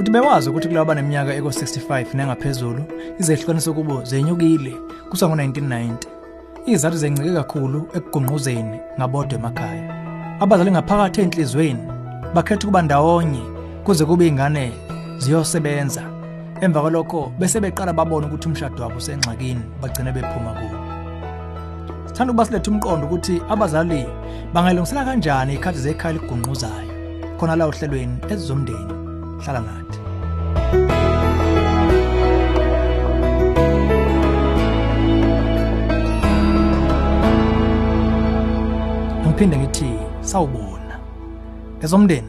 uthi bewazi ukuthi kulabo abaneminyaka eko-65 nengaphezulu izehlukaniso kubo zenyukile kusuka ngo-1990 izathu zencike kakhulu ekugungquzeni ngabodwa emakhaya. Abazali ngaphakathi ey'nhliziyweni bakhetha ukuba ndawonye kuze kube iy'ngane ziyosebenza. Emva kwalokho bese beqala babone ukuthi umshado wabo usengxakini bagcine bephuma kuwo sithanda ukuba silethe umqondo ukuthi abazali bangayilungisela kanjani iy'khathi zekhaya eligungquzayo khona la ohlelweni ezizomndeni. Hlala nathi angiphinde ngithi sawubona. Ezomndeni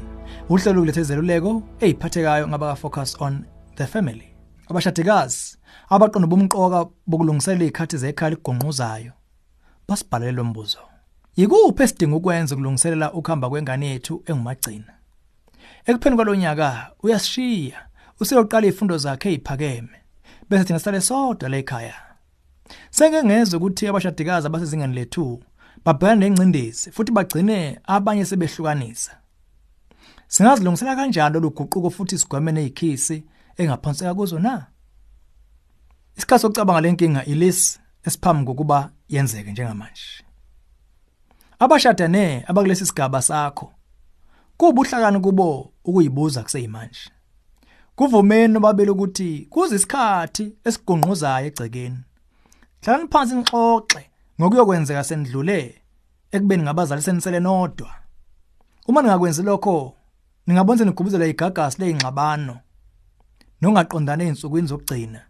uhlelo kulethe izeluleko eziphathekayo ngabaka-focus on the family. Abashadikazi abaqondo bomqoka bokulungiselela iy'khathi zekhaya ligongquzayo basibhalele lo mbuzo. Yikuphi esidinga ukwenza ukulungiselela ukuhamba kwengane yethu engumagcina ekupheni kwalonyaka uyasishiya useyoqala izifundo zakhe eziphakeme bese thina sale sodwa la ekhaya. Senge ngezwe ukuthi abashadikazi abasezingeni lethu babhekana nengcindezi futhi bagcine abanye sebehlukanisa. Singazilungisela kanjani lolu guquko futhi sigweme nezikhisi engaphonseka kuzo na? Isikhathi sokucabanga lenkinga ilesi esiphambi kokuba yenzeke njengamanje. Abashadane abakulesi sigaba sakho kubuhlakani kubo ukuyibuza kuseyimanje. Kuvumeni nobabili ukuthi kuze isikhathi esigungquzayo egcekeni. Hlalani phansi nixoxe ngokuyokwenzeka sendlule ekubeni ngabazali senisele nodwa. Uma ningakwenzi lokho ningabonza nigubuzela igagasi leyingxabano nongaqondana ezinsukwini zokugcina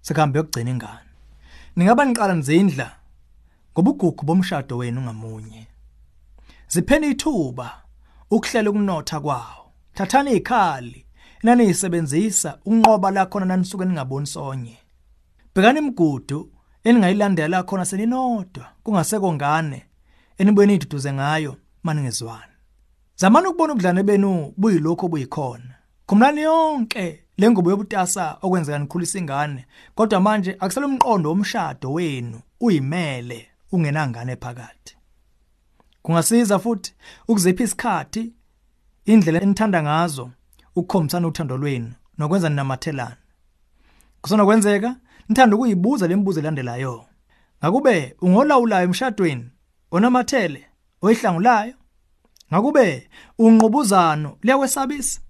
sekuhambe yokugcina ingane. Ningaba niqala nizindla ngobugugu bomshado wenu ngamunye. Zipheni ithuba ukuhlela ukunotha kwawo. Thathani izikhali naniyisebenzisa unqoba la khona nanisuke ningaboni sonye. Bhekani imigudu eningayilandela khona seninodwa kungaseko ngane enibuye niduduze ngayo maningezwani. Zamani ukubona ubudlane benu buyilokho buyikhona khumlani yonke lengubo yobutasa okwenzeka nikhulisa ingane kodwa manje akusele umqondo womshado wenu uyimele ungenangane phakathi. Kungasiza futhi ukuzipha isikhathi indlela enithanda ngazo ukukhombisana uthando lwenu nokwenza ninamathelana kusona kwenzeka nithanda ukuyibuza lembuzo elandelayo. Ngakube ungolawulayo emshadweni onamathele oyihlangulayo? Ngakube unqubuzano liyakwesabisa?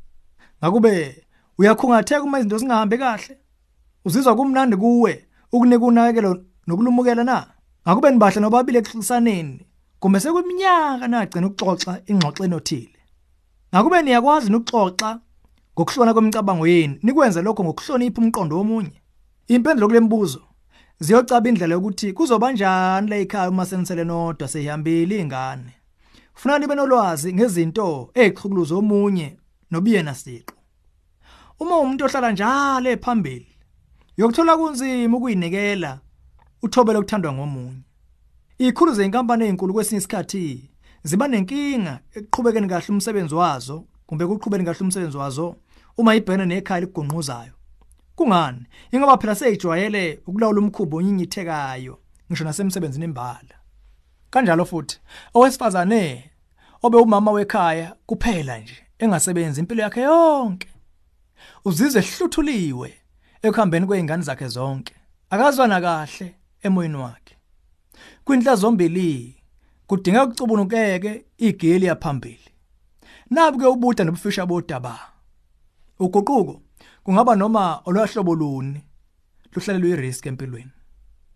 Ngakube uyakhungatheka uma izinto zingahambi kahle? Uzizwa kumnandi kuwe ukunika unakekelo nokulumukela na? Ngakube nibahla nobabili ekuhlisaneni kumbe sekwiminyaka nagcina ukuxoxa ingxoxo enothile. Ngakube niyakwazi ukuxoxa ngokuhlona kwemicabango yenu nikwenza lokho ngokuhlonipha umqondo womunye. Impendulo kule mbuzo ziyocaba indlela yokuthi kuzoba njani la ekhaya uma senisele nodwa sehambile ingane funa nibe nolwazi ngezinto ezixhukuluza omunye nobiyena siqo uma umuntu ohlala njalo ephambili yokuthola kunzima ukuyinikela uthobela ukuthandwa ngomunye. Ikhulu zeinkampani ezinkulu kwesinye isikhathi ziba nenkinga ekuqhubekeni kahle umsebenzi wazo kumbe kuqhubeni kahle umsebenzi wazo uma ibhena nekhaya ligungquzayo kungani? Ingoba phela seyijwayele ukulawula umkhubo onyinyithekayo ngisho nasemsebenzini imbala kanjalo futhi owesifazane obe umama wekhaya kuphela nje engasebenzi impilo yakhe yonke. Uzizwe ehluthuliwe ekuhambeni kweingane zakhe zonke. Akazwana kahle emoyeni wakhe. Kwinhla zombili kudinga ukucubunukeke igeli yaphambili. Nabuke ubuda nobufisha bodaba. Uguquko kungaba noma olwahlobo luni luhlale luyirisk empilweni.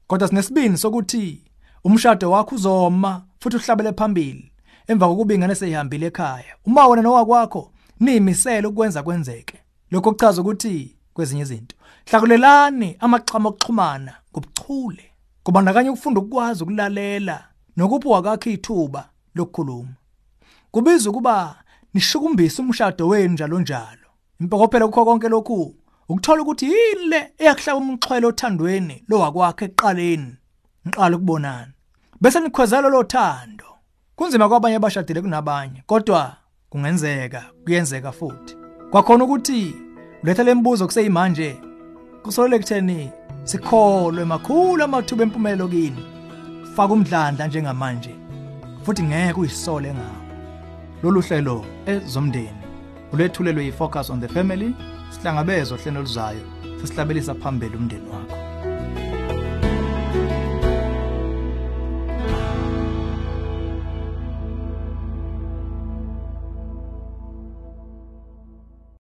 Kodwa sinesibini sokuthi umshado wakho uzoma futhi uhlabele phambili emva kokuba ingane seyihambile ekhaya. Uma wena nowakwakho niyimisela ukwenza kwenzeke. Lokho kuchaza ukuthi kwezinye izinto. Hlakulelani amaxhama okuxhumana ngobuchule. Kubandakanya ukufunda ukwazi ukulalela nokuphuwa kwakhe ithuba lokukhuluma. Kubiza ukuba nishukumbise umshado wenu njalo njalo impokophelo kukho konke lokhu ukuthola ukuthi yini le eyakuhlaba umxhwele othandweni lo wakwakhe eqaleni niqala ukubonana. Bese nikhwezela lo thando. Kunzima kwabanye abashadile kunabanye kodwa kungenzeka kuyenzeka futhi. Kwakhona ukuthi ulethe lembuzo kuseyimanje. Kusolele kutheni sikholwe makhulu amathuba empumelelo kini. Faka umdlandla njengamanje futhi ngeke uyisole ngawo. Lolu hlelo ezomndeni ulethulelwe yi-focus on the family sihlangabezwa hlelo luzayo sesihlabelisa phambili umndeni wakho.